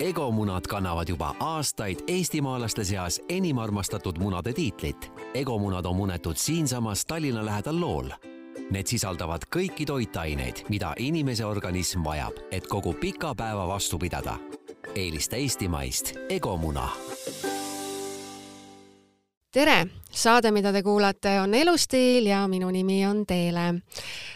egomunad kannavad juba aastaid eestimaalaste seas enim armastatud munade tiitlit. egomunad on munetud siinsamas Tallinna lähedal Lool. Need sisaldavad kõiki toitaineid, mida inimese organism vajab, et kogu pika päeva vastu pidada. eelista eestimaist egomuna tere, saade, mida te kuulate, on Elustiil ja minu nimi on Teele.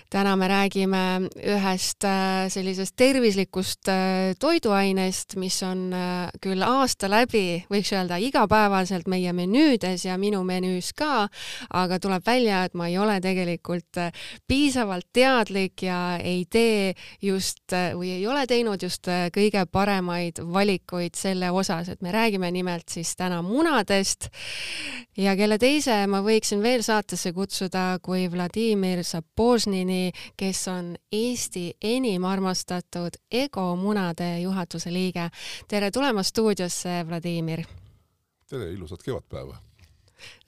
Täna me räägime ühest äh, sellisest tervislikust äh, toiduainest, mis on äh, küll aasta läbi, võiks öelda igapäevaselt meie menüüdes ja minu menüüs ka, aga tuleb välja, et ma ei ole tegelikult piisavalt teadlik ja ei tee just või ei ole teinud just kõige paremaid valikuid selle osas, et me räägime nimelt siis täna munadest ja kelle teise ma võiksin veel saatesse kutsuda kui Vladimir Sapožnini, kes on Eesti enim armastatud Ego munade juhatuse liige. tere tulemast stuudiosse, Vladimir! tere, ilusat kevadpäeva!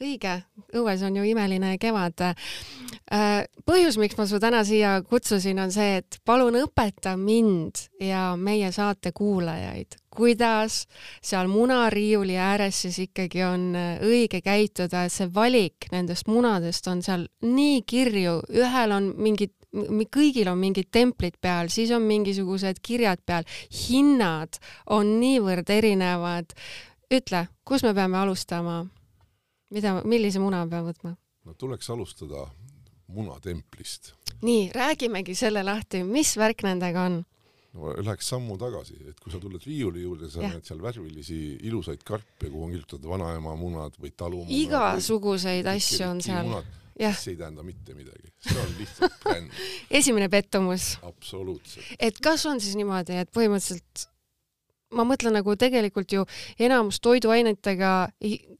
õige, õues on ju imeline kevad. Äh, põhjus, miks ma su täna siia kutsusin, on see, et palun õpeta mind ja meie saate kuulajaid, kuidas seal munariiuli ääres siis ikkagi on äh, õige käituda, et see valik nendest munadest on seal nii kirju, ühel on mingid kõigil on mingid templid peal, siis on mingisugused kirjad peal, hinnad on niivõrd erinevad. ütle, kus me peame alustama? mida, millise muna peab võtma? no tuleks alustada munatemplist. nii, räägimegi selle lahti, mis värk nendega on? No läheks sammu tagasi, et kui sa tuled riiuli juurde, sa näed seal värvilisi ilusaid karpe, kuhu on kirjutatud vanaema munad või talumunad. igasuguseid või, asju on seal. see ei tähenda mitte midagi, see on lihtsalt bränd esimene pettumus. absoluutselt. et kas on siis niimoodi, et põhimõtteliselt ma mõtlen nagu tegelikult ju enamus toiduainetega,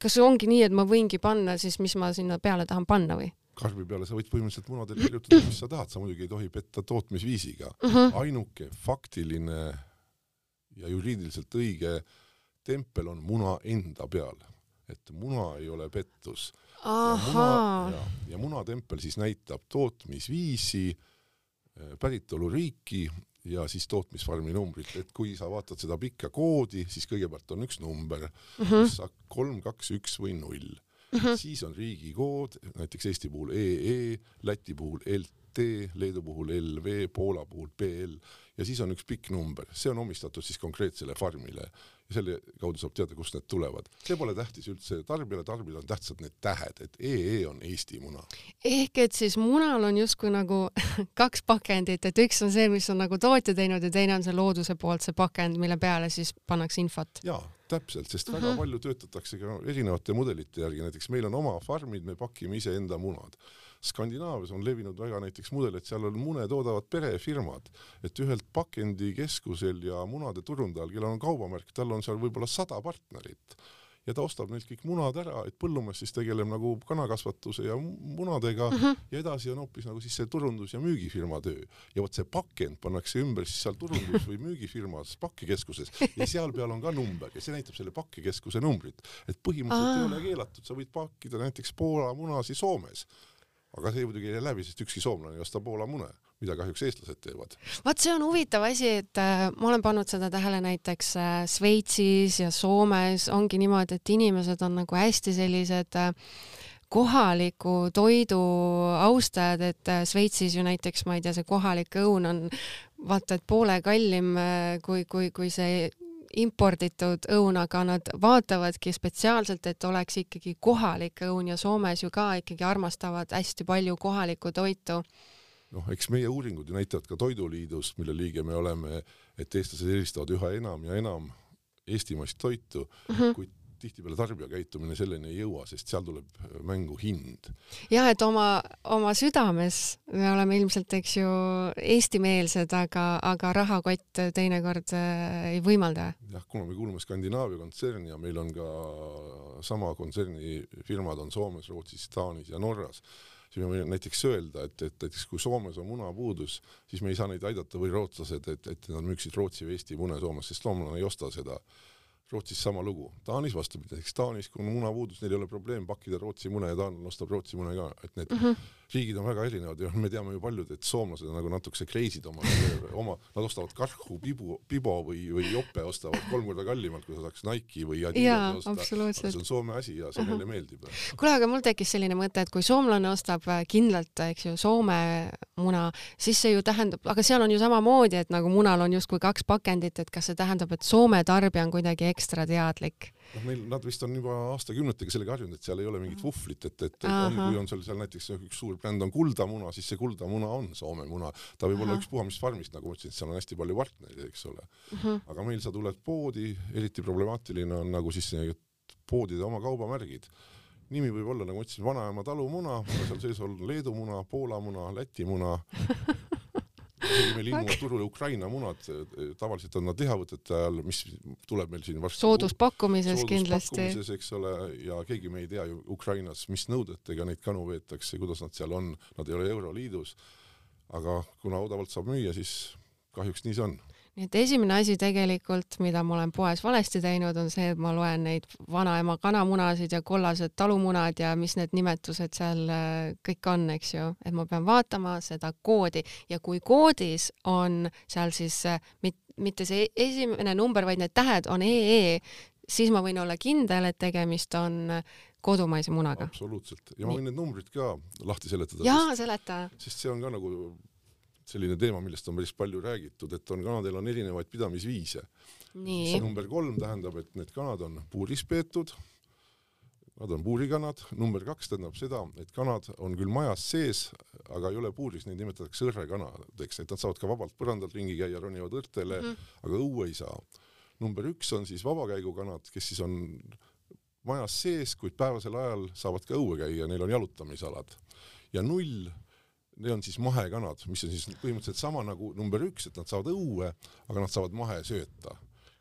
kas ongi nii, et ma võingi panna siis, mis ma sinna peale tahan panna või? Karbi peale sa võid põhimõtteliselt munadele kirjutada, mis sa tahad, sa muidugi ei tohi petta tootmisviisiga. Mhm. -huh. ainuke faktiline ja juriidiliselt õige tempel on muna enda peal, et muna ei ole pettus. ja muna, ja, ja munatempel siis näitab tootmisviisi, päritoluriiki ja siis tootmisfarmi numbrit, et kui sa vaatad seda pikka koodi, siis kõigepealt on üks number mm, -hmm. kolm, kaks, üks või null mm. -hmm. siis on riigikood, näiteks Eesti puhul EE, Läti puhul LT, Leedu puhul LV, Poola puhul PL ja siis on üks pikk number, see on omistatud siis konkreetsele farmile ja selle kaudu saab teada, kust need tulevad. see pole tähtis üldse tarbijale, tarbijale on tähtsad need tähed, et EE on Eesti muna. ehk et siis munal on justkui nagu kaks pakendit, et üks on see, mis on nagu tootja teinud ja teine on see looduse poolt see pakend, mille peale siis pannakse infot. jaa, täpselt, sest uh -huh. väga mhm. palju töötatakse ka erinevate mudelite järgi, näiteks meil on oma farmid, me pakime iseenda munad Skandinaavias on levinud väga näiteks mudel, et seal on mune toodavad perefirmad, et ühelt pakendikeskusel ja munade turundajal, kellel on kaubamärk, tal on seal võib-olla sada partnerit ja ta ostab neilt kõik munad ära, et põllumees siis tegeleb nagu kanakasvatuse ja munadega mhm. -huh. ja edasi on hoopis nagu siis see turundus- ja müügifirma töö. ja vot see pakend pannakse ümber siis seal turundus- või müügifirmas pakkekeskuses ja seal peal on ka number ja see näitab selle pakkekeskuse numbrit. et põhimõtteliselt ah. ei ole keelatud, sa võid pakkida näiteks Poola munasi Soomes aga see muidugi ei lähe läbi, sest ükski soomlane ei osta Poola mune, mida kahjuks eestlased teevad. vot see on huvitav asi, et äh, ma olen pannud seda tähele näiteks äh, Šveitsis ja Soomes ongi niimoodi, et inimesed on nagu hästi sellised äh, kohaliku toidu austajad, et Šveitsis ju näiteks, ma ei tea, see kohalik õun on vaata et poole kallim kui, kui, kui see imporditud õun, aga nad vaatavadki spetsiaalselt, et oleks ikkagi kohalik õun ja Soomes ju ka ikkagi armastavad hästi palju kohalikku toitu. Noh, eks meie uuringud ju näitavad ka Toiduliidust, mille liige me oleme, et eestlased eelistavad üha enam ja enam eestimaist toitu mm, -hmm. kuid tihtipeale tarbija käitumine selleni ei jõua, sest seal tuleb mängu hind. jah, et oma, oma südames me oleme ilmselt, eks ju, eestimeelsed, aga, aga rahakott teinekord äh, ei võimalda. jah, kuna me kuulume Skandinaavia kontserni ja meil on ka sama kontserni firmad on Soomes, Rootsis, Taanis ja Norras siis me võime näiteks öelda, et, et näiteks kui Soomes on munapuudus, siis me ei saa neid aidata või rootslased, et, et nad müüksid Rootsi või Eesti mune Soomes, sest soomlane ei osta seda Rootsis sama lugu, Taanis vastupidi, näiteks Taanis, kui on munapuudus, neil ei ole probleem pakkida Rootsi mune ja taanlane ostab Rootsi mune ka, et need mm -hmm. Riigid on väga erinevad ja me teame ju paljud, et soomlased on nagu natukese crazy'd oma, oma, nad ostavad karhu, pibu, pibo või, või jope ostavad kolm korda kallimalt, kui sa saaks Nike'i või Adidase osta. see on Soome asi ja see uh -huh. neile meeldib. kuule, aga mul tekkis selline mõte, et kui soomlane ostab äh, kindlalt, eks ju, Soome muna, siis see ju tähendab, aga seal on ju samamoodi, et nagu munal on justkui kaks pakendit, et kas see tähendab, et Soome tarbija on kuidagi ekstra teadlik? Noh, meil nad vist on juba aastakümnetega sellega harjunud, et seal ei ole mingit vuhvlit, et, et on, kui on seal, seal näiteks üks suur bränd on kuldamuna, siis see kuldamuna on Soome muna. ta võib Aha. olla ükspuha mis farmist, nagu ma ütlesin, seal on hästi palju partnereid, eks ole uh. -huh. aga meil sa tuled poodi, eriti problemaatiline on nagu siis poodide oma kaubamärgid nimi võib olla, nagu ma ütlesin, vanaema talumuna, seal sees on Leedu muna, Poola muna, Läti muna isegi meil ilmuvad turule Ukraina munad, tavaliselt on nad lihavõtete ajal, mis tuleb meil siin varsti sooduspakkumises kindlasti. eks ole, ja keegi me ei tea ju Ukrainas, mis nõudetega neid kanu veetakse, kuidas nad seal on, nad ei ole Euroliidus. aga kuna odavalt saab müüa, siis kahjuks nii see on nii et esimene asi tegelikult, mida ma olen poes valesti teinud, on see, et ma loen neid vanaema kanamunasid ja kollased talumunad ja mis need nimetused seal äh, kõik on, eks ju, et ma pean vaatama seda koodi ja kui koodis on seal siis äh, mit, mitte see esimene number, vaid need tähed on EE, siis ma võin olla kindel, et tegemist on äh, kodumaise munaga. absoluutselt ja ma võin need numbrid ka lahti seletada. jaa, seleta. sest see on ka nagu selline teema, millest on päris palju räägitud, et on, kanadel on erinevaid pidamisviise. number kolm tähendab, et need kanad on puuris peetud, nad on puurikanad, number kaks tähendab seda, et kanad on küll majas sees, aga ei ole puuris, neid nimetatakse õrrekanadeks, et nad saavad ka vabalt põrandal ringi käia, ronivad õrtele mm, -hmm. aga õue ei saa. number üks on siis vabakäigukanad, kes siis on majas sees, kuid päevasel ajal saavad ka õue käia, neil on jalutamisalad. ja null need on siis mahekanad, mis on siis põhimõtteliselt sama nagu number üks, et nad saavad õue, aga nad saavad mahesööta.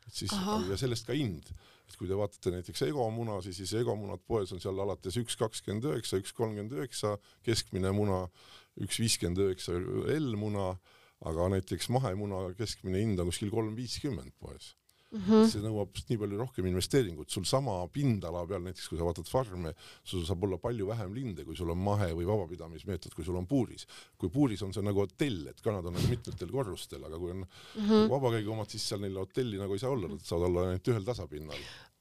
et siis Aha. ja sellest ka hind, et kui te vaatate näiteks Ego muna, siis, siis Ego munad poes on seal alates üks kakskümmend üheksa, üks kolmkümmend üheksa, keskmine muna üks viiskümmend üheksa L muna, aga näiteks mahemuna keskmine hind on kuskil kolm viiskümmend poes mm. -hmm. see nõuab nii palju rohkem investeeringut, sul sama pindala peal, näiteks kui sa vaatad farme, sul saab olla palju vähem linde, kui sul on mahe- või vabapidamismeetod, kui sul on puuris. kui puuris on see nagu hotell, et kanad on nagu mitmetel korrustel, aga kui on mm -hmm. vabakäigu omad, siis seal neil hotelli nagu ei saa olla, nad saavad olla ainult ühel tasapinnal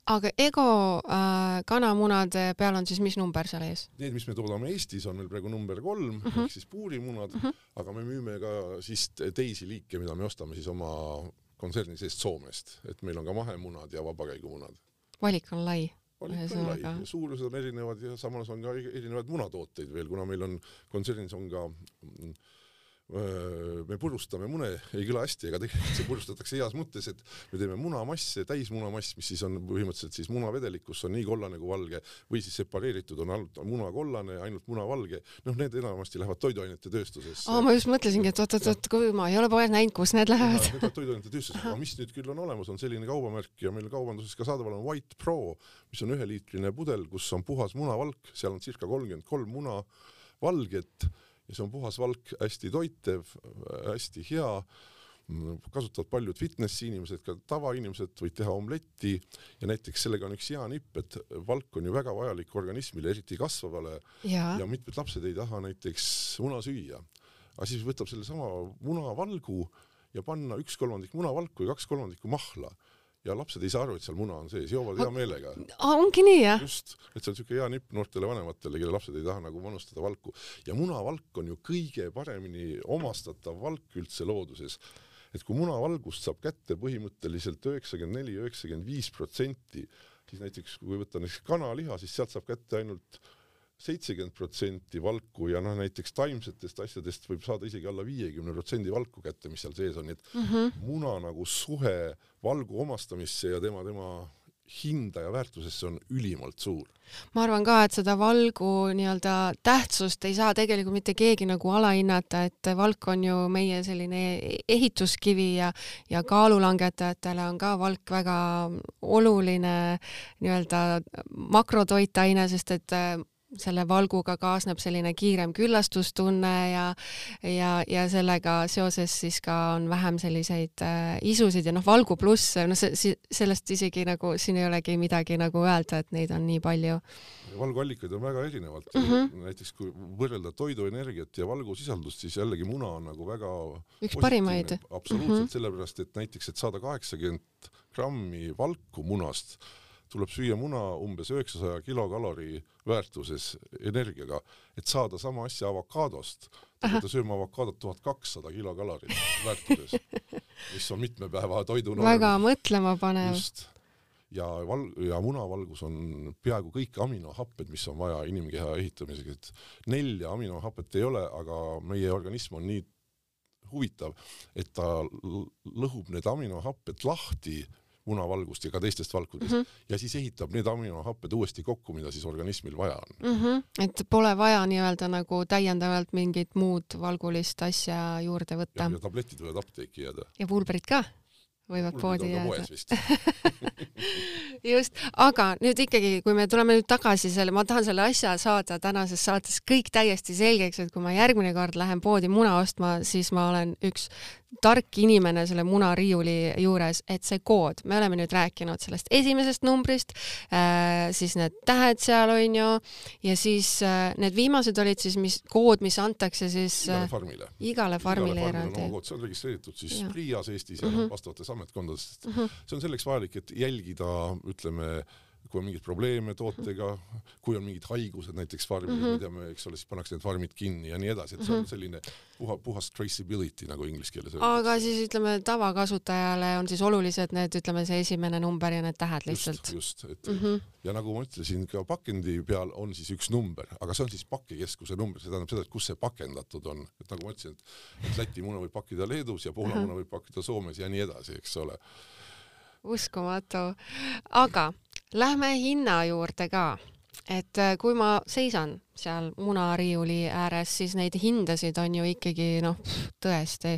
aga Ego äh, kanamunade peal on siis mis number seal ees? Need, mis me toodame Eestis, on meil praegu number kolm mm -hmm. ehk siis puurimunad mm, -hmm. aga me müüme ka siis teisi liike, mida me ostame siis oma kontserni seest Soomest, et meil on ka mahemunad ja vabakäigumunad. valik on lai valik on lai suurused on erinevad ja samas on ka erinevaid munatooteid veel, kuna meil on kontsernis on ka mm, me purustame mune, ei kõla hästi, aga tegelikult see purustatakse heas mõttes, et me teeme munamasse, täismunamass, mis siis on põhimõtteliselt siis munavedelik, kus on nii kollane kui valge või siis separeeritud on ainult muna kollane ja ainult muna valge. noh, need enamasti lähevad toiduainete tööstusesse. aa, ma just mõtlesingi, et oot-oot-oot, kui ma ei ole poes näinud, kus need lähevad. Need toiduainete tööstusesse, aga mis nüüd küll on olemas, on selline kaubamärk ja meil kaubanduses ka saadaval on White Pro, mis on üheliitrine pudel, kus on puhas munavalk, seal on circa kolmkümmend kolm muna valget ja see on puhas valk, hästi toitev, hästi hea, kasutavad paljud fitnessi inimesed, ka tavainimesed, võid teha omletti ja näiteks sellega on üks hea nipp, et valk on ju väga vajalik organismile, eriti kasvavale ja, ja mitmed lapsed ei taha näiteks muna süüa. aga siis võtab sellesama munavalgu ja panna üks kolmandik munavalku ja kaks kolmandikku mahla ja lapsed ei saa aru, et seal muna on sees, joovad hea meelega. ongi nii, jah? just, et see on niisugune hea nipp noortele vanematele, kelle lapsed ei taha nagu manustada valku. ja munavalk on ju kõige paremini omastatav valk üldse looduses. et kui munavalgust saab kätte põhimõtteliselt üheksakümmend neli, üheksakümmend viis protsenti, siis näiteks kui võtta näiteks kanaliha, siis sealt saab kätte ainult seitsekümmend protsenti valku ja noh, näiteks taimsetest asjadest võib saada isegi alla viiekümne protsendi valku kätte, mis seal sees on, nii et mm -hmm. muna nagu suhe valgu omastamisse ja tema, tema hinda ja väärtusesse on ülimalt suur. ma arvan ka, et seda valgu nii-öelda tähtsust ei saa tegelikult mitte keegi nagu alahinnata, et valk on ju meie selline ehituskivi ja, ja kaalulangetajatele on ka valk väga oluline nii-öelda makrotoitaine, sest et selle valguga kaasneb selline kiirem küllastustunne ja ja, ja sellega seoses siis ka on vähem selliseid äh, isusid ja noh, valgu pluss, no see, sellest isegi nagu siin ei olegi midagi nagu öelda, et neid on nii palju. valguallikaid on väga erinevalt mm, -hmm. näiteks kui võrrelda toiduenergiat ja valgusisaldust, siis jällegi muna on nagu väga üks parimaid. absoluutselt mm, -hmm. sellepärast et näiteks, et saada kaheksakümmend grammi valku munast tuleb süüa muna umbes üheksasaja kilokalori väärtuses energiaga, et saada sama asja avokaadost, te peate sööma avokaadot tuhat kakssada kilokalorit väärtuses, mis on mitme päeva toidunorm. väga mõtlemapanev. just ja val- ja munavalgus on peaaegu kõik aminohapped, mis on vaja inimkeha ehitamiseks, et nelja aminohapet ei ole, aga meie organism on nii huvitav, et ta lõhub need aminohapped lahti munavalgust ja ka teistest valkudest mm -hmm. ja siis ehitab need aminohapped uuesti kokku, mida siis organismil vaja on mm. -hmm. et pole vaja nii-öelda nagu täiendavalt mingit muud valgulist asja juurde võtta. ja tabletid võivad apteeki jääda. ja pulbrid ka võivad poodi jääda. just, aga nüüd ikkagi, kui me tuleme nüüd tagasi selle, ma tahan selle asja saada tänases saates kõik täiesti selgeks, et kui ma järgmine kord lähen poodi muna ostma, siis ma olen üks tark inimene selle munariiuli juures, et see kood, me oleme nüüd rääkinud sellest esimesest numbrist äh,, siis need tähed seal on ju, ja siis äh, need viimased olid siis, mis kood, mis antakse siis igale äh, farmile, igale farmile eraldi. see on registreeritud siis PRIA-s Eestis ja mm -hmm. vastavates ametkondades mm. -hmm. see on selleks vajalik, et jälgida, ütleme, kui on mingeid probleeme tootega, kui on mingid haigused näiteks farmides mm, -hmm. me teame, eks ole, siis pannakse need farmid kinni ja nii edasi, et see on mhm. selline puha, puhas traceability nagu inglise keeles öeldakse. aga siis ütleme, tavakasutajale on siis olulised need, ütleme, see esimene number ja need tähed lihtsalt. just, just, et mm -hmm. ja nagu ma ütlesin, ka pakendi peal on siis üks number, aga see on siis pakkekeskuse number, see tähendab seda, et kus see pakendatud on, et nagu ma ütlesin, et, Läti muna võib pakkida Leedus ja Poola -hmm. muna võib pakkida Soomes ja nii edasi, eks ole uskumatu. aga lähme hinna juurde ka. et äh, kui ma seisan seal munariiuli ääres, siis neid hindasid on ju ikkagi noh, tõesti,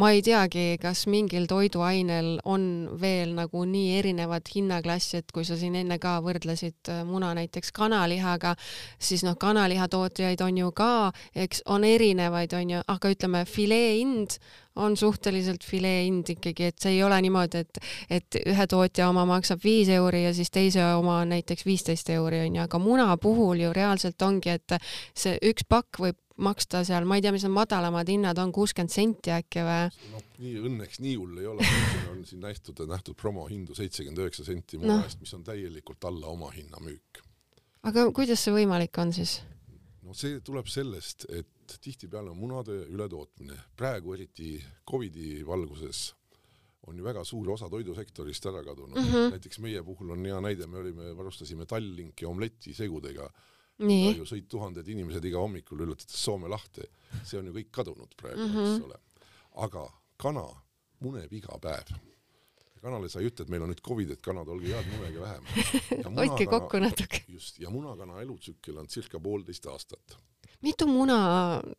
ma ei teagi, kas mingil toiduainel on veel nagu nii erinevad hinnaklassi, et kui sa siin enne ka võrdlesid äh, muna näiteks kanalihaga, siis noh, kanalihatootjaid on ju ka, eks on erinevaid, on ju, aga ütleme, filee hind on suhteliselt filee hind ikkagi, et see ei ole niimoodi, et, et ühe tootja oma maksab viis euri ja siis teise oma on näiteks viisteist euri onju, aga muna puhul ju reaalselt ongi, et see üks pakk võib maksta seal, ma ei tea, mis need madalamad hinnad on, kuuskümmend senti äkki või? noh, nii õnneks nii hull ei ole, on siin nähtud, nähtud promohindu seitsekümmend üheksa senti eest no., mis on täielikult alla omahinna müük. aga kuidas see võimalik on siis? no see tuleb sellest, et tihtipeale on munade ületootmine, praegu eriti Covidi valguses on ju väga suur osa toidusektorist ära kadunud mm. -hmm. näiteks meie puhul on hea näide, me olime, varustasime Tallinki omletisegudega nii. ju sõid tuhanded inimesed iga hommikul ületates Soome lahte. see on ju kõik kadunud praegu mm, -hmm. eks ole. aga kana muneb iga päev. kanale sa ei ütle, et meil on nüüd Covid, et kanad, olge head, munege vähem. hoidke kokku natuke. just, ja munakana elutsükkel on circa poolteist aastat. mitu muna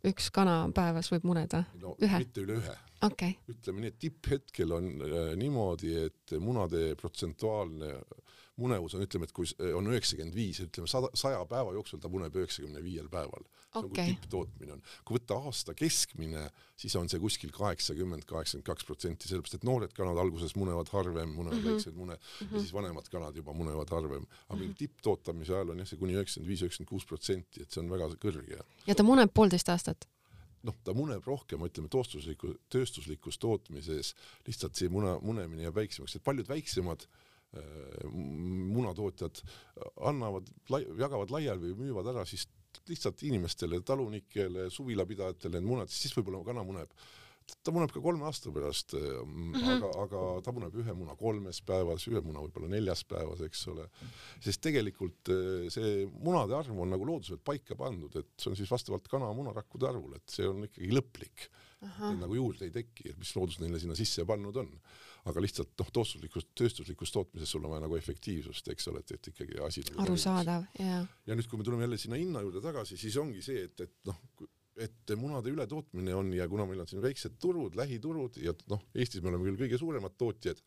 üks kana päevas võib muneda no,? ühe? mitte üle ühe okay.. ütleme nii, et tipphetkel on äh, niimoodi, et munade protsentuaalne äh, munevus on, ütleme, et kui on üheksakümmend viis, ütleme sada, saja päeva jooksul ta muneb üheksakümne viiel päeval. see on okay. kui tipptootmine on. kui võtta aasta keskmine, siis on see kuskil kaheksakümmend, kaheksakümmend kaks protsenti, sellepärast et noored kanad alguses munevad harvem, munevad mm -hmm. väikseid mune mm -hmm. ja siis vanemad kanad juba munevad harvem. aga mm -hmm. tipptootamise ajal on jah, see kuni üheksakümmend viis, üheksakümmend kuus protsenti, et see on väga kõrge. ja ta muneb poolteist aastat? noh, ta muneb rohkem, ütleme, toostusliku, tööstuslikus tootmises, lihtsalt see muna, munemine jääb väiksemaks, et paljud väiksemad Äh, munatootjad annavad, jagavad laiali või müüvad ära siis lihtsalt inimestele, talunikele, suvilapidajatele need munad, siis võib-olla kana muneb ta muneb ka kolme aasta pärast mm, -hmm. aga, aga ta muneb ühe muna kolmes päevas, ühe muna võib-olla neljas päevas, eks ole. sest tegelikult äh, see munade arv on nagu looduselt paika pandud, et see on siis vastavalt kana munarakkude arvule, et see on ikkagi lõplik. nagu juurde ei teki, et mis loodus neile sinna sisse pannud on aga lihtsalt noh, tootluslikus, tööstuslikus tootmises sul on vaja nagu efektiivsust, eks ole, et, et ikkagi asi nagu arusaadav, jaa. ja nüüd, kui me tuleme jälle sinna hinna juurde tagasi, siis ongi see, et, et noh, et munade ületootmine on ja kuna meil on siin väiksed turud, lähiturud ja noh, Eestis me oleme küll kõige suuremad tootjad,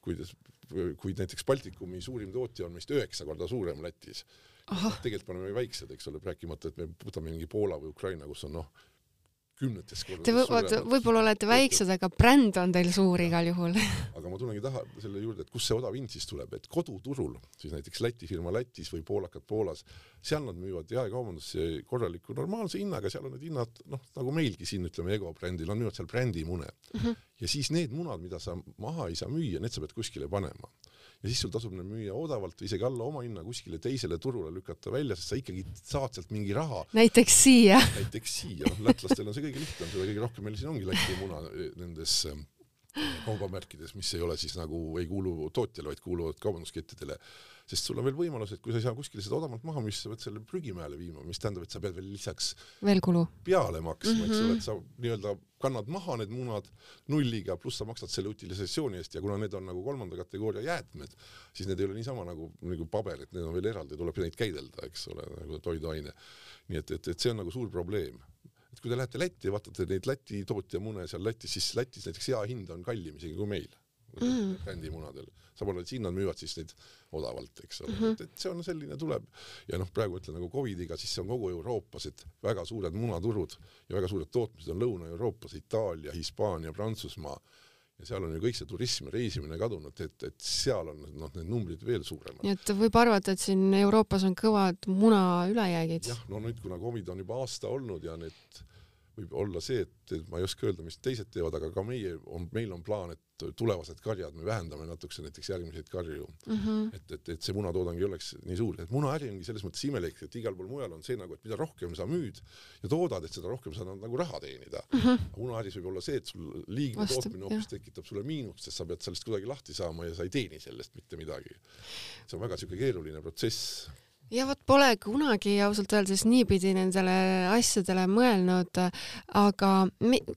kuid kui näiteks Baltikumi suurim tootja on meist üheksa korda suurem Lätis. tegelikult me oleme väiksed, eks ole, rääkimata, et me võtame mingi Poola või Ukraina, kus on noh, kümnetes kordades Te võ võib-olla olete väiksed, aga bränd on teil suur igal juhul aga ma tulengi taha selle juurde, et kust see odav hind siis tuleb, et koduturul, siis näiteks Läti firma Lätis või poolakad Poolas, seal nad müüvad jaekaubandusse korraliku normaalse hinnaga, seal on need hinnad noh, nagu meilgi siin ütleme Ego brändil, nad müüvad seal brändimune mm. -hmm. ja siis need munad, mida sa maha ei saa müüa, need sa pead kuskile panema ja siis sul tasub need müüa odavalt isegi alla omahinna kuskile teisele turule lükata välja, sest sa ikkagi saad sealt mingi raha. näiteks siia. näiteks siia, noh lätlastel on see kõige lihtsam, seda kõige rohkem meil siin ongi Läti muna eh, nendes eh, kaubamärkides, mis ei ole siis nagu, ei kuulu tootjale, vaid kuuluvad kaubanduskettidele sest sul on veel võimalus, et kui sa ei saa kuskile seda odavamalt maha müüa, siis sa pead selle prügimäele viima, mis tähendab, et sa pead veel lisaks veel kulu peale maksma mm, -hmm. eks ole, et sa nii-öelda kannad maha need munad nulliga, pluss sa maksad selle utilisatsiooni eest ja kuna need on nagu kolmanda kategooria jäätmed, siis need ei ole niisama nagu, nagu paber, et need on veel eraldi, tuleb neid käidelda, eks ole, nagu toiduaine. nii et, et, et see on nagu suur probleem et kui te lähete Lätti ja vaatate neid Läti tootja mune seal Lätis, siis Lätis näiteks hea hind on kallim isegi kui meil mm. brändimunadel. samal ajal siin nad müüvad siis neid odavalt, eks ole mm, -hmm. et, et see on selline tuleb ja noh, praegu ütlen nagu Covidiga, siis see on kogu Euroopas, et väga suured munaturud ja väga suured tootmised on Lõuna-Euroopas, Itaalia, Hispaania, Prantsusmaa ja seal on ju kõik see turism ja reisimine kadunud, et, et seal on noh, need numbrid veel suuremad. nii et võib arvata, et siin Euroopas on kõvad muna ülejäägid? jah, no nüüd, kuna Covid on juba aasta olnud ja need võib olla see, et ma ei oska öelda, mis teised teevad, aga ka meie on, meil on plaan, et tulevased karjad me vähendame natukese näiteks järgmiseid karju mm. -hmm. et, et, et see munatoodang ei oleks nii suur, et munaäri ongi selles mõttes imelik, et igal pool mujal on see nagu, et mida rohkem sa müüd ja toodad, et seda rohkem sa nagu raha teenida mm. -hmm. munaäris võib olla see, et sul liigne Vastu, tootmine hoopis tekitab sulle miinust, sest sa pead sellest kuidagi lahti saama ja sa ei teeni sellest mitte midagi. see on väga siuke keeruline protsess ja vot pole kunagi ausalt öeldes niipidi nendele asjadele mõelnud, aga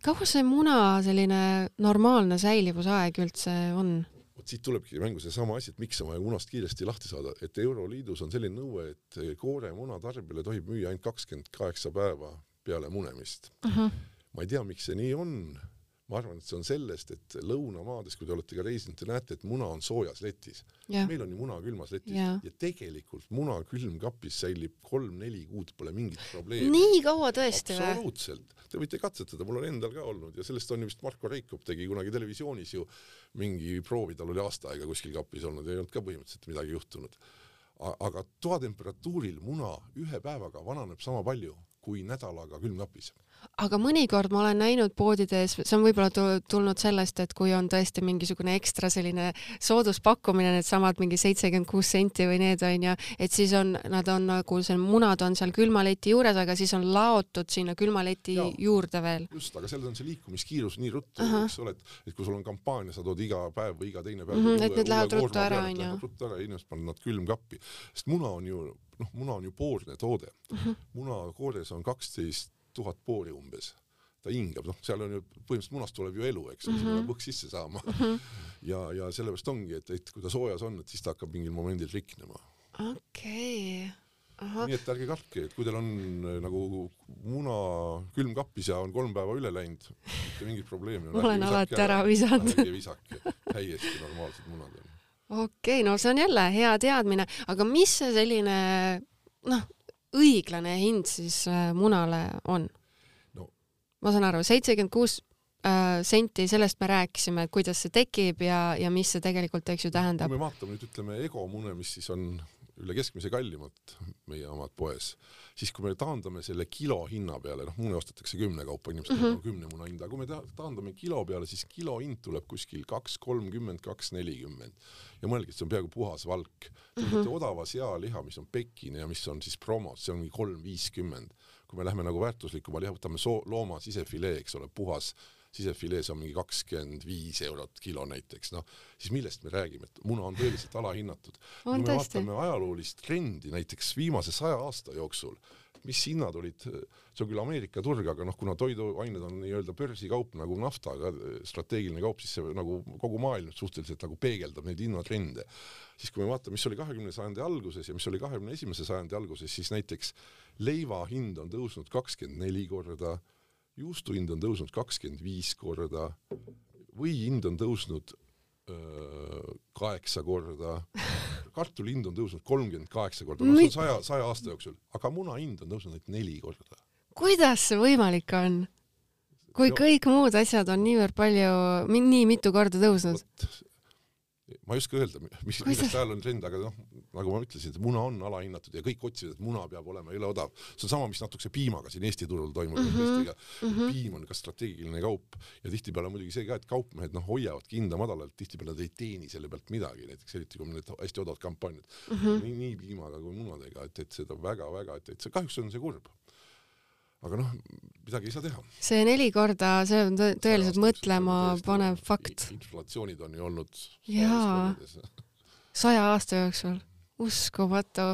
kaua see muna selline normaalne säilivusaeg üldse on? vot siit tulebki mängu seesama asi, et miks on vaja munast kiiresti lahti saada, et Euroliidus on selline nõue, et kooremuna tarbijale tohib müüa ainult kakskümmend kaheksa päeva peale munemist uh. Mhm. -huh. ma ei tea, miks see nii on ma arvan, et see on sellest, et lõunamaades, kui te olete ka reisinud, te näete, et muna on soojas letis. meil on ju muna külmas letis ja, ja tegelikult muna külmkapis säilib kolm-neli kuud, pole mingit probleemi. nii kaua tõesti või? absoluutselt, te võite katsetada, mul on endal ka olnud ja sellest on ju vist Marko Reikop tegi kunagi televisioonis ju mingi proovi, tal oli aasta aega kuskil kapis olnud, ei olnud ka põhimõtteliselt midagi juhtunud. aga toatemperatuuril muna ühe päevaga vananeb sama palju kui nädalaga külmkapis aga mõnikord ma olen näinud poodides, see on võib-olla tulnud sellest, et kui on tõesti mingisugune ekstra selline sooduspakkumine, needsamad mingi seitsekümmend kuus senti või need onju, et siis on, nad on nagu see munad on seal külmaleti juures, aga siis on laotud sinna külmaleti ja, juurde veel. just, aga seal on see liikumiskiirus nii ruttu, eks ole, et, et kui sul on kampaania, sa tood iga päev või iga teine päev mm. -hmm, et need lähevad ruttu ära onju. ruttu ära, inimesed panevad nad külmkappi, sest muna on ju noh, muna on ju poorne toode mm. -hmm. munakoores on kaksteist tuhat poori umbes ta hingab, noh, seal on ju põhimõtteliselt munast tuleb ju elu, eks mm -hmm., sinna peab õhk sisse saama mm. -hmm. ja, ja sellepärast ongi, et, et kui ta soojas on, et siis ta hakkab mingil momendil riknema. okei okay.. nii et ärge kartke, et kui teil on äh, nagu muna külmkapis ja on kolm päeva üle läinud, mitte mingit probleemi. olen alati ära visanud. ärge visake, täiesti normaalsed munad on. okei okay,, no see on jälle hea teadmine, aga mis see selline noh, õiglane hind siis äh, munale on no.? ma saan aru, seitsekümmend kuus äh, senti, sellest me rääkisime, et kuidas see tekib ja, ja mis see tegelikult, eks ju, tähendab. kui me vaatame nüüd ütleme Ego mune, mis siis on üle keskmise kallimad meie omad poes, siis kui me taandame selle kilo hinna peale, noh, mune ostetakse kümne kaupa, inimesed mm -hmm. kümne muna hinda, kui me ta taandame kilo peale, siis kilo hind tuleb kuskil kaks kolmkümmend, kaks nelikümmend ja mõelge, et see on peaaegu puhas valk. Mm -hmm. odava sealiha, mis on pekine ja mis on siis promos, see ongi kolm viiskümmend. kui me läheme nagu väärtuslikuma liha, võtame soo-, looma sisefilee, eks ole, puhas sisefilees on mingi kakskümmend viis eurot kilo näiteks, noh, siis millest me räägime, et muna on tõeliselt alahinnatud. kui me tõesti. vaatame ajaloolist trendi näiteks viimase saja aasta jooksul, mis hinnad olid, see on küll Ameerika turg, aga noh, kuna toiduained on nii-öelda börsikaup nagu nafta, strateegiline kaup, siis see nagu kogu maailm suhteliselt nagu peegeldab neid hinnatrende. siis kui me vaatame, mis oli kahekümne sajandi alguses ja mis oli kahekümne esimese sajandi alguses, siis näiteks leiva hind on tõusnud kakskümmend neli korda, juustu hind on tõusnud kakskümmend viis korda, või hind on tõusnud kaheksa korda, kartuli hind on tõusnud kolmkümmend kaheksa korda, noh see on saja, saja aasta jooksul, aga muna hind on tõusnud ainult neli korda. kuidas see võimalik on? kui jo. kõik muud asjad on niivõrd palju, nii mitu korda tõusnud? Ma ei oska öelda, mis, millest ajal on trend, aga noh, nagu ma ütlesin, et muna on alahinnatud ja kõik otsivad, et muna peab olema jõle odav. see on sama, mis natukese piimaga siin Eesti turul toimub mm. -hmm. Mm -hmm. piim on ka strateegiline kaup ja tihtipeale muidugi see ka, et kaupmehed noh, hoiavadki hinda madalalt, tihtipeale nad ei teeni selle pealt midagi, näiteks eriti kui on need hästi odavad kampaaniad mm. -hmm. nii, nii piimaga kui munadega, et, et seda väga-väga, et, et see kahjuks on see kurb aga noh, midagi ei saa teha. see neli korda, see on tõ tõeliselt mõtlema panev fakt. inflatsioonid on ju olnud jaa, saja aasta jooksul, uskumatu.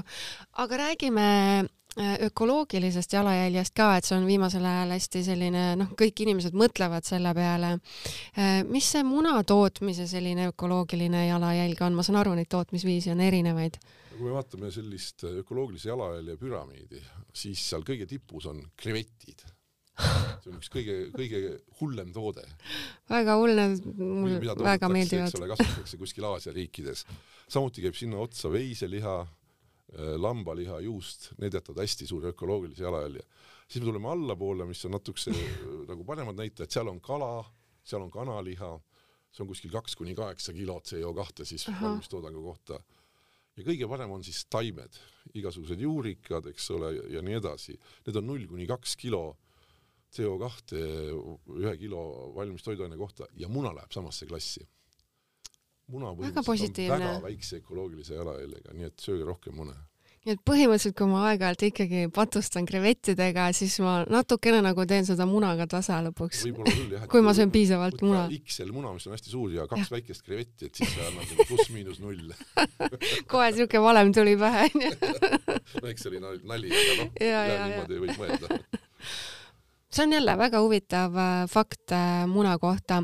aga räägime äh, ökoloogilisest jalajäljest ka, et see on viimasel ajal hästi selline, noh, kõik inimesed mõtlevad selle peale. Äh, mis see muna tootmise selline ökoloogiline jalajälg on, ma saan aru, neid tootmisviisi on erinevaid kui me vaatame sellist ökoloogilise jalajälje püramiidi, siis seal kõige tipus on krevetid. see on üks kõige, kõige hullem toode. väga hull, need mulle väga meeldivad. kasvatatakse kuskil Aasia riikides. samuti käib sinna otsa veiseliha, äh, lambaliha, juust, need jätavad hästi suure ökoloogilise jalajälje. siis me tuleme allapoole, mis on natukese nagu paremad näitajad, seal on kala, seal on kanaliha, see on kuskil kaks kuni kaheksa kilo CO kahte siis valmistoodangu kohta ja kõige parem on siis taimed, igasugused juurikad, eks ole, ja nii edasi. Need on null kuni kaks kilo CO kahte ühe kilo valmis toiduaine kohta ja muna läheb samasse klassi. muna põhimõtteliselt on väga väikse ökoloogilise jalajäljega, nii et sööge rohkem mune nii et põhimõtteliselt, kui ma aeg-ajalt ikkagi patustan krevettidega, siis ma natukene nagu teen seda munaga tasa lõpuks. kui ma söön piisavalt muna. XL muna, mis on hästi suur ja kaks ja. väikest krevetti, et siis see annab pluss-miinus null kohe siuke valem tuli pähe onju. no eks see oli nali, aga noh, niimoodi võib mõelda see on jälle väga huvitav äh, fakt äh, muna kohta,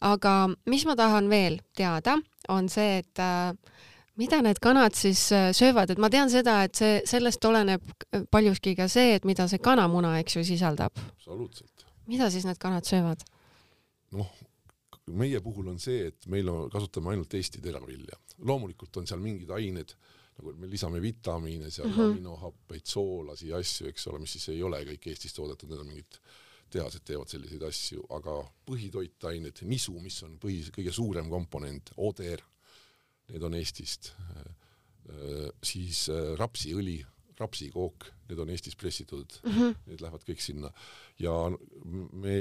aga mis ma tahan veel teada, on see, et äh, mida need kanad siis äh, söövad, et ma tean seda, et see, sellest oleneb paljuski ka see, et mida see kanamuna, eks ju, sisaldab. absoluutselt. mida siis need kanad söövad? noh, meie puhul on see, et meil on, kasutame ainult Eesti teravilja. loomulikult on seal mingid ained, nagu me lisame vitamiine seal mm, -hmm. aminohappeid, soolasi asju, eks ole, mis siis ei ole kõik Eestis toodetud, need on mingid tehased teevad selliseid asju, aga põhitoitained, nisu, mis on põhi, kõige suurem komponent, ODR need on Eestist. siis äh, rapsiõli, rapsikook, need on Eestis pressitud mm, -hmm. need lähevad kõik sinna ja me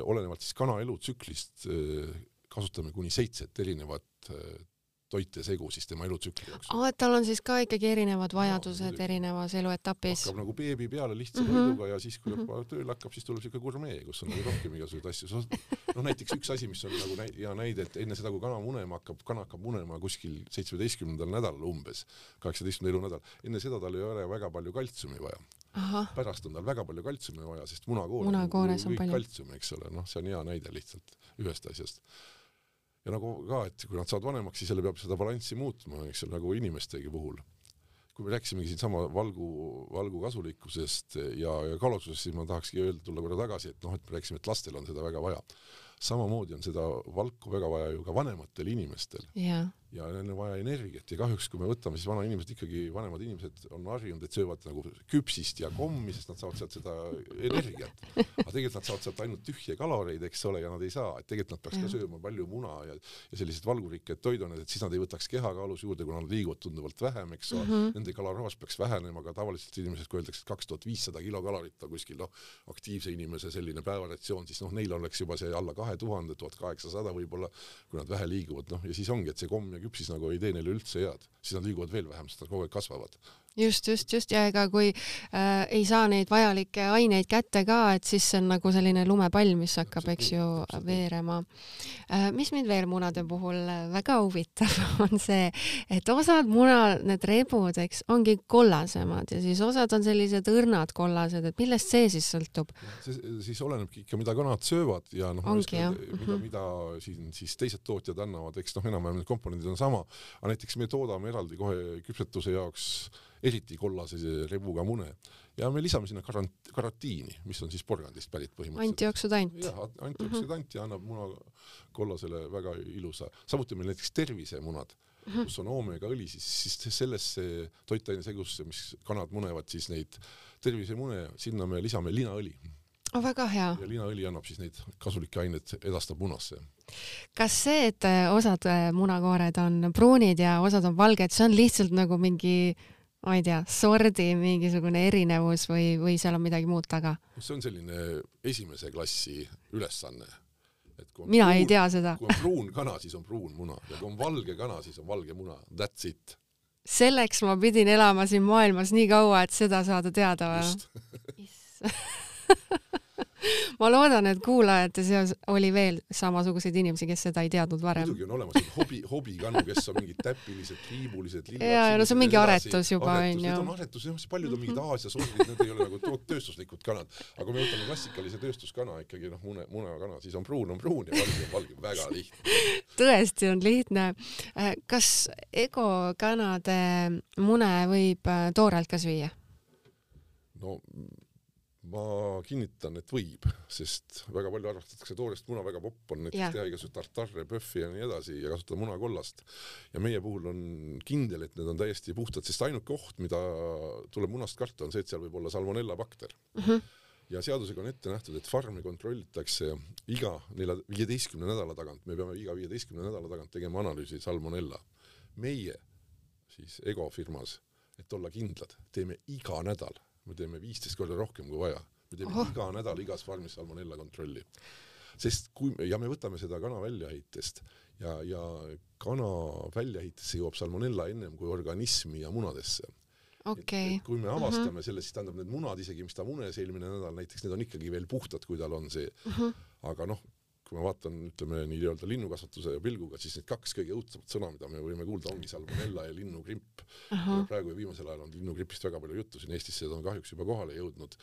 olenevalt siis kana elutsüklist äh, kasutame kuni seitset erinevat äh, toite segu siis tema elutsükli jooksul. aa, et tal on siis ka ikkagi erinevad vajadused no, erinevas eluetapis. hakkab nagu beebi peale lihtsa mm -hmm. toiduga ja siis, kui mm -hmm. tööle hakkab, siis tuleb siuke gurmee, kus on nagu rohkem igasuguseid asju. noh, näiteks üks asi, mis on nagu näi hea näide, et enne seda, kui kana munema hakkab, kana hakkab munema kuskil seitsmeteistkümnendal nädalal umbes, kaheksateistkümnenda elunädal, enne seda tal ei ole väga palju kaltsiumi vaja. Aha. pärast on tal väga palju kaltsiumi vaja, sest munakoor munakoores on palju kaltsiumi, eks ole, noh, see on hea näide lihtsalt ühest asjast ja nagu ka, et kui nad saavad vanemaks, siis jälle peab seda balanssi muutma, eks ole, nagu inimestegi puhul. kui me rääkisimegi siinsama valgu, valgu kasulikkusest ja, ja kaalutlusest, siis ma tahakski öelda, tulla korra tagasi, et noh, et me rääkisime, et lastel on seda väga vaja. samamoodi on seda valku väga vaja ju ka vanematel inimestel yeah ja neil on vaja energiat ja kahjuks, kui me võtame, siis vanainimesed ikkagi, vanemad inimesed on harjunud, et söövad nagu küpsist ja kommi, sest nad saavad sealt seda energiat. aga tegelikult nad saavad sealt ainult tühje kaloreid, eks ole, ja nad ei saa, et tegelikult nad peaks ka sööma palju muna ja, ja sellised valgurikkaid toiduained, et siis nad ei võtaks kehakaalus juurde, kuna nad liiguvad tunduvalt vähem, eks ole mm -hmm., nende kaloraaž peaks vähenema, aga tavaliselt inimesed, kui öeldakse, et kaks tuhat viissada kilokalorit on kuskil noh, aktiivse inimese selline päevaratsioon, siis noh, neil oleks juba see alla kahe tuhande, tuhat kaheksasada võib-olla, kui nad vähe liiguvad, noh, ja siis ongi, et see komm ja küpsis nagu ei tee neile üldse head, siis nad liiguvad veel vähem, sest nad kogu aeg kasvavad just, just, just. Ja ega kui äh, ei saa neid vajalikke aineid kätte ka, et siis see on nagu selline lumepall, mis hakkab, eks ju, veerema. Äh,. mis mind veel munade puhul väga huvitab, on see, et osad muna, need rebud, eks, ongi kollasemad ja siis osad on sellised õrnad kollased, et millest see siis sõltub? siis olenebki ikka, mida kanad söövad ja noh, mida, mida, mida siin siis teised tootjad annavad, eks noh, enam-vähem need komponendid on sama, aga näiteks me toodame eraldi kohe küpsetuse jaoks eriti kollase rebuga mune ja me lisame sinna karant-, karatiini, mis on siis porgandist pärit põhimõtteliselt. antioksüdant. jah, antioksüdant mm -hmm. ja annab muna kollasele väga ilusa, samuti meil näiteks tervisemunad mm, -hmm. kus on oomegaõli, siis, siis sellesse toitainesegusse, mis kanad munevad, siis neid tervisemune, sinna me lisame linaõli oh,. väga hea. ja linaõli annab siis neid kasulikke aineid, edastab munasse. kas see, et osad munakoored on pruunid ja osad on valged, see on lihtsalt nagu mingi ma ei tea, sordi mingisugune erinevus või, või seal on midagi muud taga? see on selline esimese klassi ülesanne. mina pruun, ei tea seda. kui on pruun kana, siis on pruun muna ja kui on valge kana, siis on valge muna. That's it. selleks ma pidin elama siin maailmas nii kaua, et seda saada teada või? ma loodan, et kuulajate seas oli veel samasuguseid inimesi, kes seda ei teadnud varem. muidugi on olemas hobi, hobikanu, kes on mingid täpilised, triibulised, ja, no see on mingi aretus juba onju. Need on aretus, jah, paljud on mingid mhm. Aasia sordid, need ei ole nagu tööstuslikud kanad. aga kui me võtame klassikalise tööstuskana ikkagi noh, mune, munekana, siis on pruun on pruun ja valge on valge, väga lihtne. tõesti on lihtne. Äh, kas Ego kanade mune võib äh, toorelt ka süüa? no ma kinnitan, et võib, sest väga palju armastatakse toorest muna, väga popp on näiteks teha igasuguseid tartarre, pöffi ja nii edasi ja kasutada munakollast. ja meie puhul on kindel, et need on täiesti puhtad, sest ainuke oht, mida tuleb munast karta, on see, et seal võib olla salmonella bakter mm. -hmm ja seadusega on ette nähtud, et farmi kontrollitakse iga nelja, viieteistkümne nädala tagant, me peame iga viieteistkümne nädala tagant tegema analüüsi salmonella. meie siis Ego firmas, et olla kindlad, teeme iga nädal me teeme viisteist korda rohkem kui vaja. me teeme Oho. iga nädal igas farmis salmonella kontrolli. sest kui me, ja me võtame seda kana väljaheitest ja, ja kana väljaheitesse jõuab salmonella ennem kui organismi ja munadesse okay.. kui me avastame mm -hmm. selle, siis tähendab need munad isegi, mis ta munes eelmine nädal näiteks, need on ikkagi veel puhtad, kui tal on see mm. -hmm. aga noh, kui ma vaatan, ütleme nii-öelda linnukasvatuse pilguga, siis need kaks kõige õudsemat sõna, mida me võime kuulda, ongi salmonella ja linnugripp. praegu ja viimasel ajal on linnugrippist väga palju juttu, siin Eestis see on kahjuks juba kohale jõudnud.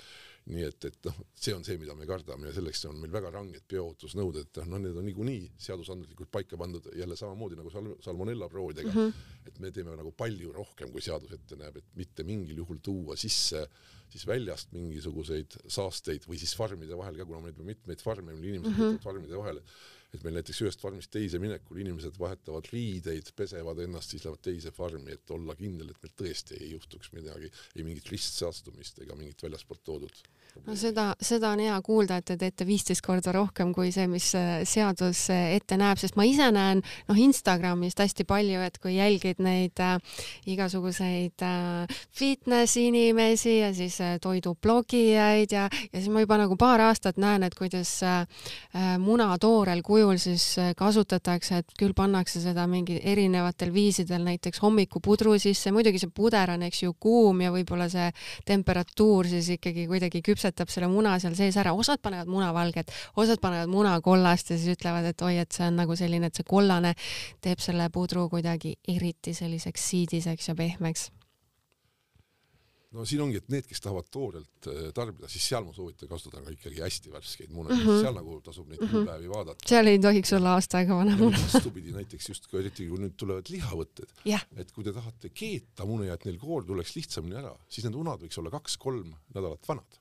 Nii et, et noh, see on see, mida me kardame ja selleks on meil väga ranged bioohutusnõuded, noh, need on niikuinii seadusandlikult paika pandud jälle samamoodi nagu sal-, salmonella proovidega mm, -hmm. et me teeme nagu palju rohkem, kui seadus ette näeb, et mitte mingil juhul tuua sisse siis väljast mingisuguseid saasteid või siis farmide vahel ka, kuna meil on mitmeid farme, meil inimesed mm -hmm. farmide vahel, et meil näiteks ühest farmist teise minekul inimesed vahetavad riideid, pesevad ennast, siis lähevad teise farmi, et olla kindel, et meil tõesti ei juhtuks midagi, ei mingit ristsaastumist ega mingit väljaspoolt toodud no seda, seda on hea kuulda, et te teete viisteist korda rohkem kui see, mis äh, seadus äh, ette näeb, sest ma ise näen noh, Instagramist hästi palju, et kui jälgid neid äh, igasuguseid äh, fitness inimesi ja siis äh, toidublogijaid ja, ja siis ma juba nagu paar aastat näen, et kuidas äh, äh muna toorel kujul siis kasutatakse, et küll pannakse seda mingi erinevatel viisidel, näiteks hommikupudru sisse, muidugi see puder on, eks ju, kuum ja võib-olla see temperatuur siis ikkagi kuidagi küpsetab selle muna seal sees ära, osad panevad munavalget, osad panevad munakollast ja siis ütlevad, et oi, et see on nagu selline, et see kollane teeb selle pudru kuidagi eriti selliseks siidiseks ja pehmeks no siin ongi, et need, kes tahavad toorelt äh, tarbida, siis seal ma soovitan kasutada ka ikkagi hästi värskeid mune mm, -hmm. seal nagu tasub neid mm -hmm. vaadata. seal ei tohiks olla aasta aega vana muna. vastupidi, näiteks just ka eriti kui nüüd tulevad lihavõtted yeah., et kui te tahate keeta mune ja et neil koor tuleks lihtsamini ära, siis need unad võiks olla kaks-kolm nädalat vanad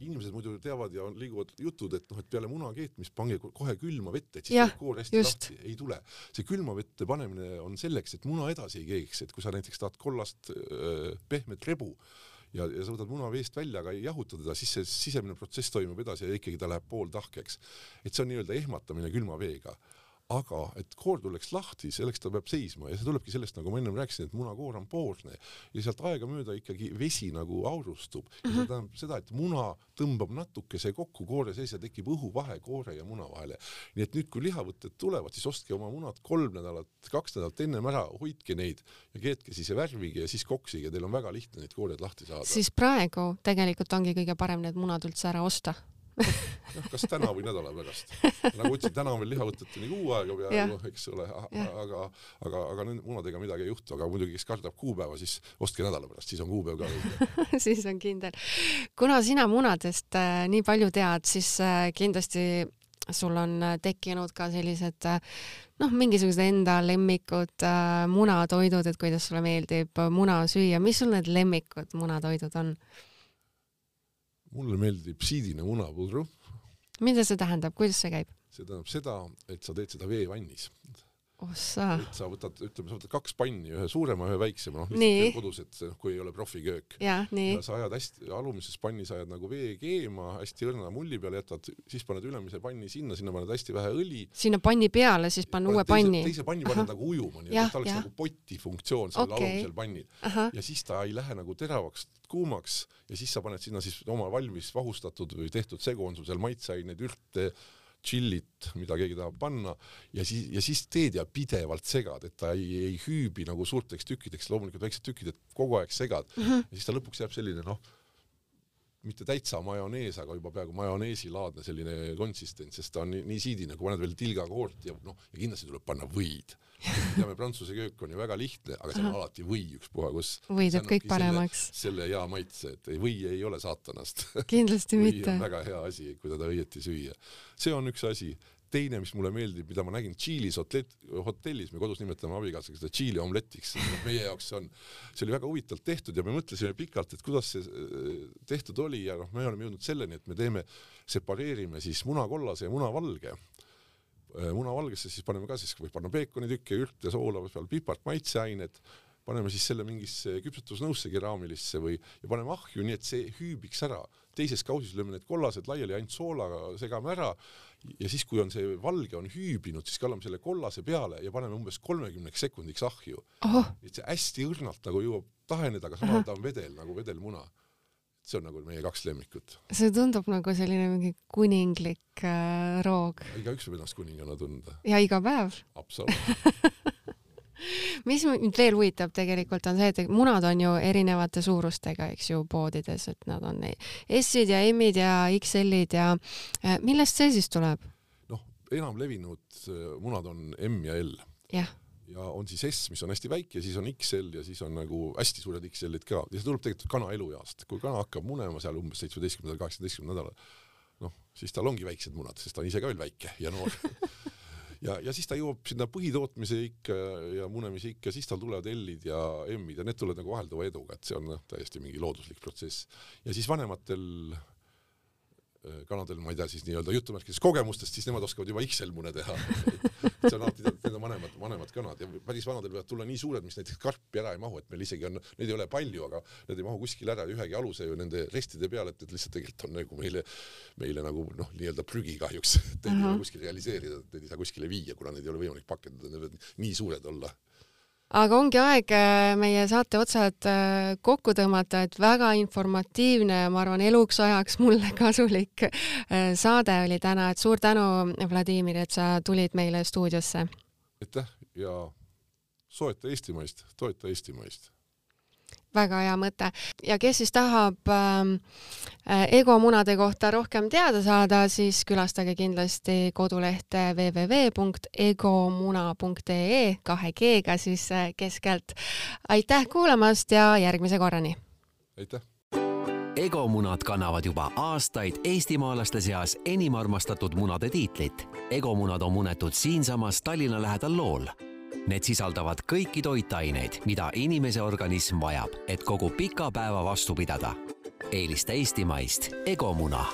inimesed muidu teavad ja on, liiguvad jutud, et noh, et peale muna keetmist pange kohe külma vette, et siis tuleb koor hästi just. lahti. ei tule. see külma vette panemine on selleks, et muna edasi ei keegiks, et kui sa näiteks tahad kollast öö, pehmet rebu ja, ja sa võtad muna veest välja, aga ei jahuta teda, siis see sisemine protsess toimub edasi ja ikkagi ta läheb pooltahkeks. et see on nii-öelda ehmatamine külma veega aga et koor tuleks lahti, selleks ta peab seisma ja see tulebki sellest, nagu ma ennem rääkisin, et munakoor on poorne ja sealt aegamööda ikkagi vesi nagu aurustub ja see mhm. tähendab seda, et muna tõmbab natukese kokku koore sees ja tekib õhuvahe koore ja muna vahele. nii et nüüd, kui lihavõtted tulevad, siis ostke oma munad kolm nädalat, kaks nädalat ennem ära, hoidke neid ja keetke siis ja värvige ja siis koksige, teil on väga lihtne neid koored lahti saada. siis praegu tegelikult ongi kõige parem need munad üldse ära osta noh, kas täna või nädala pärast. nagu ütlesin, täna on veel lihavõteteni kuu aega peaaegu, eks ole, aga, aga, aga munadega midagi ei juhtu, aga muidugi, kes kardab kuupäeva, siis ostke nädala pärast, siis on kuupäev ka siis on kindel. kuna sina munadest äh, nii palju tead, siis äh, kindlasti sul on äh, tekkinud ka sellised äh, noh, mingisugused enda lemmikud äh, munatoidud, et kuidas sulle meeldib muna süüa, mis sul need lemmikud munatoidud on? Mulle meeldib siidine munapudru. mida see tähendab, kuidas see käib? see tähendab seda, et sa teed seda veevannis ossa. et sa võtad, ütleme, sa võtad kaks panni, ühe suurema, ühe väiksema, noh lihtsalt kodus, et kui ei ole profiköök. ja, sa ajad hästi, alumises pannis ajad nagu vee keema, hästi õrna mulli peale jätad, siis paned ülemise panni sinna, sinna paned hästi vähe õli. sinna panni peale siis panna uue panni? teise panni paned nagu ujuma, nii et ta oleks ja. nagu poti funktsioon sellel okay. alumisel pannil. ja siis ta ei lähe nagu teravaks, kuumaks ja siis sa paned sinna siis oma valmis vahustatud või tehtud segoonsusel maitseaineid, ürte tšillit, mida keegi tahab panna ja siis, ja siis teed ja pidevalt segad, et ta ei, ei hüübi nagu suurteks tükkideks, loomulikult väiksed tükid, et kogu aeg segad mm -hmm. ja siis ta lõpuks jääb selline noh, mitte täitsa majonees, aga juba peaaegu majoneesilaadne selline konsistents, sest ta on nii, nii siidine, kui paned veel tilgakoort ja noh, ja kindlasti tuleb panna võid teame, prantsuse köök on ju väga lihtne, aga seal on alati või ükspuha kus. või teeb kõik paremaks. selle hea maitse, et või ei ole saatanast. kindlasti mitte. väga hea asi, kui teda õieti süüa. see on üks asi. Teine, mis mulle meeldib, mida ma nägin Tšiilis hotellis, me kodus nimetame abikaasaga seda Tšiili omletiks, meie jaoks see on, see oli väga huvitavalt tehtud ja me mõtlesime pikalt, et kuidas see äh, tehtud oli ja noh, me oleme jõudnud selleni, et me teeme, separeerime siis munakollase ja munavalge Äh, munavalgesse siis paneme ka siis, võib panna peekonitükke, ürte, soola, peal pipart, maitseained, paneme siis selle mingisse küpsetusnõusse keraamilisse või, ja paneme ahju, nii et see hüübiks ära. teises kausis lööme need kollased laiali ainult soolaga, segame ära ja siis, kui on see valge on hüübinud, siis kallame selle kollase peale ja paneme umbes kolmekümneks sekundiks ahju. et see hästi õrnalt nagu jõuab taheneda, aga samal ajal ta on vedel nagu vedelmuna see on nagu meie kaks lemmikut. see tundub nagu selline mingi kuninglik äh, roog. igaüks võib ennast kuningana tunda. ja iga päev. absoluutselt mis mind veel huvitab tegelikult on see, et munad on ju erinevate suurustega, eks ju, poodides, et nad on S-id ja M-id ja XL-id ja äh, millest see siis tuleb? noh, enamlevinud äh, munad on M ja L. jah. Ja on siis S, mis on hästi väike, siis on XL ja siis on nagu hästi suured XL-id ka. Ja see tuleb tegelikult kana elueast, kui kana hakkab munema seal umbes seitsmeteistkümnendal, kaheksateistkümnendal nädalal, noh, siis tal ongi väiksed munad, sest ta on ise ka veel väike ja noor ja, ja siis ta jõuab sinna põhitootmise ikka ja munemise ikka, siis tal tulevad L-id ja M-id ja need tulevad nagu vahelduva eduga, et see on noh, täiesti mingi looduslik protsess. ja siis vanematel kanadel, ma ei tea siis nii-öelda jutumärkides kogemustest, siis nemad oskavad juba XL-mune teha. see on alati, need on vanemad, vanemad kanad ja päris vanadel võivad tulla nii suured, mis näiteks karpi ära ei mahu, et meil isegi on, neid ei ole palju, aga need ei mahu kuskile ära ühegi aluse ju nende restide peale, et need lihtsalt tegelikult on nagu meile, meile nagu noh, nii-öelda prügi kahjuks, et neid ei ole kuskil realiseerida, neid ei saa kuskile viia, kuna neid ei ole võimalik pakendada, need võivad nii suured olla aga ongi aeg äh, meie saate otsad äh, kokku tõmmata, et väga informatiivne ja ma arvan, eluks ajaks mulle kasulik äh, saade oli täna, et suur tänu, Vladimir, et sa tulid meile stuudiosse. aitäh ja soeta eestimaist, toeta eestimaist väga hea mõte. ja kes siis tahab ähm, äh, egomunade kohta rohkem teada saada, siis külastage kindlasti kodulehte www.egomuna.ee kahe G-ga siis äh, keskelt. aitäh kuulamast ja järgmise korrani! aitäh! egomunad kannavad juba aastaid eestimaalaste seas enim armastatud munade tiitlit. egomunad on munetud siinsamas Tallinna lähedal Lool Need sisaldavad kõiki toitaineid, mida inimese organism vajab, et kogu pika päeva vastu pidada. eelista eestimaist egomuna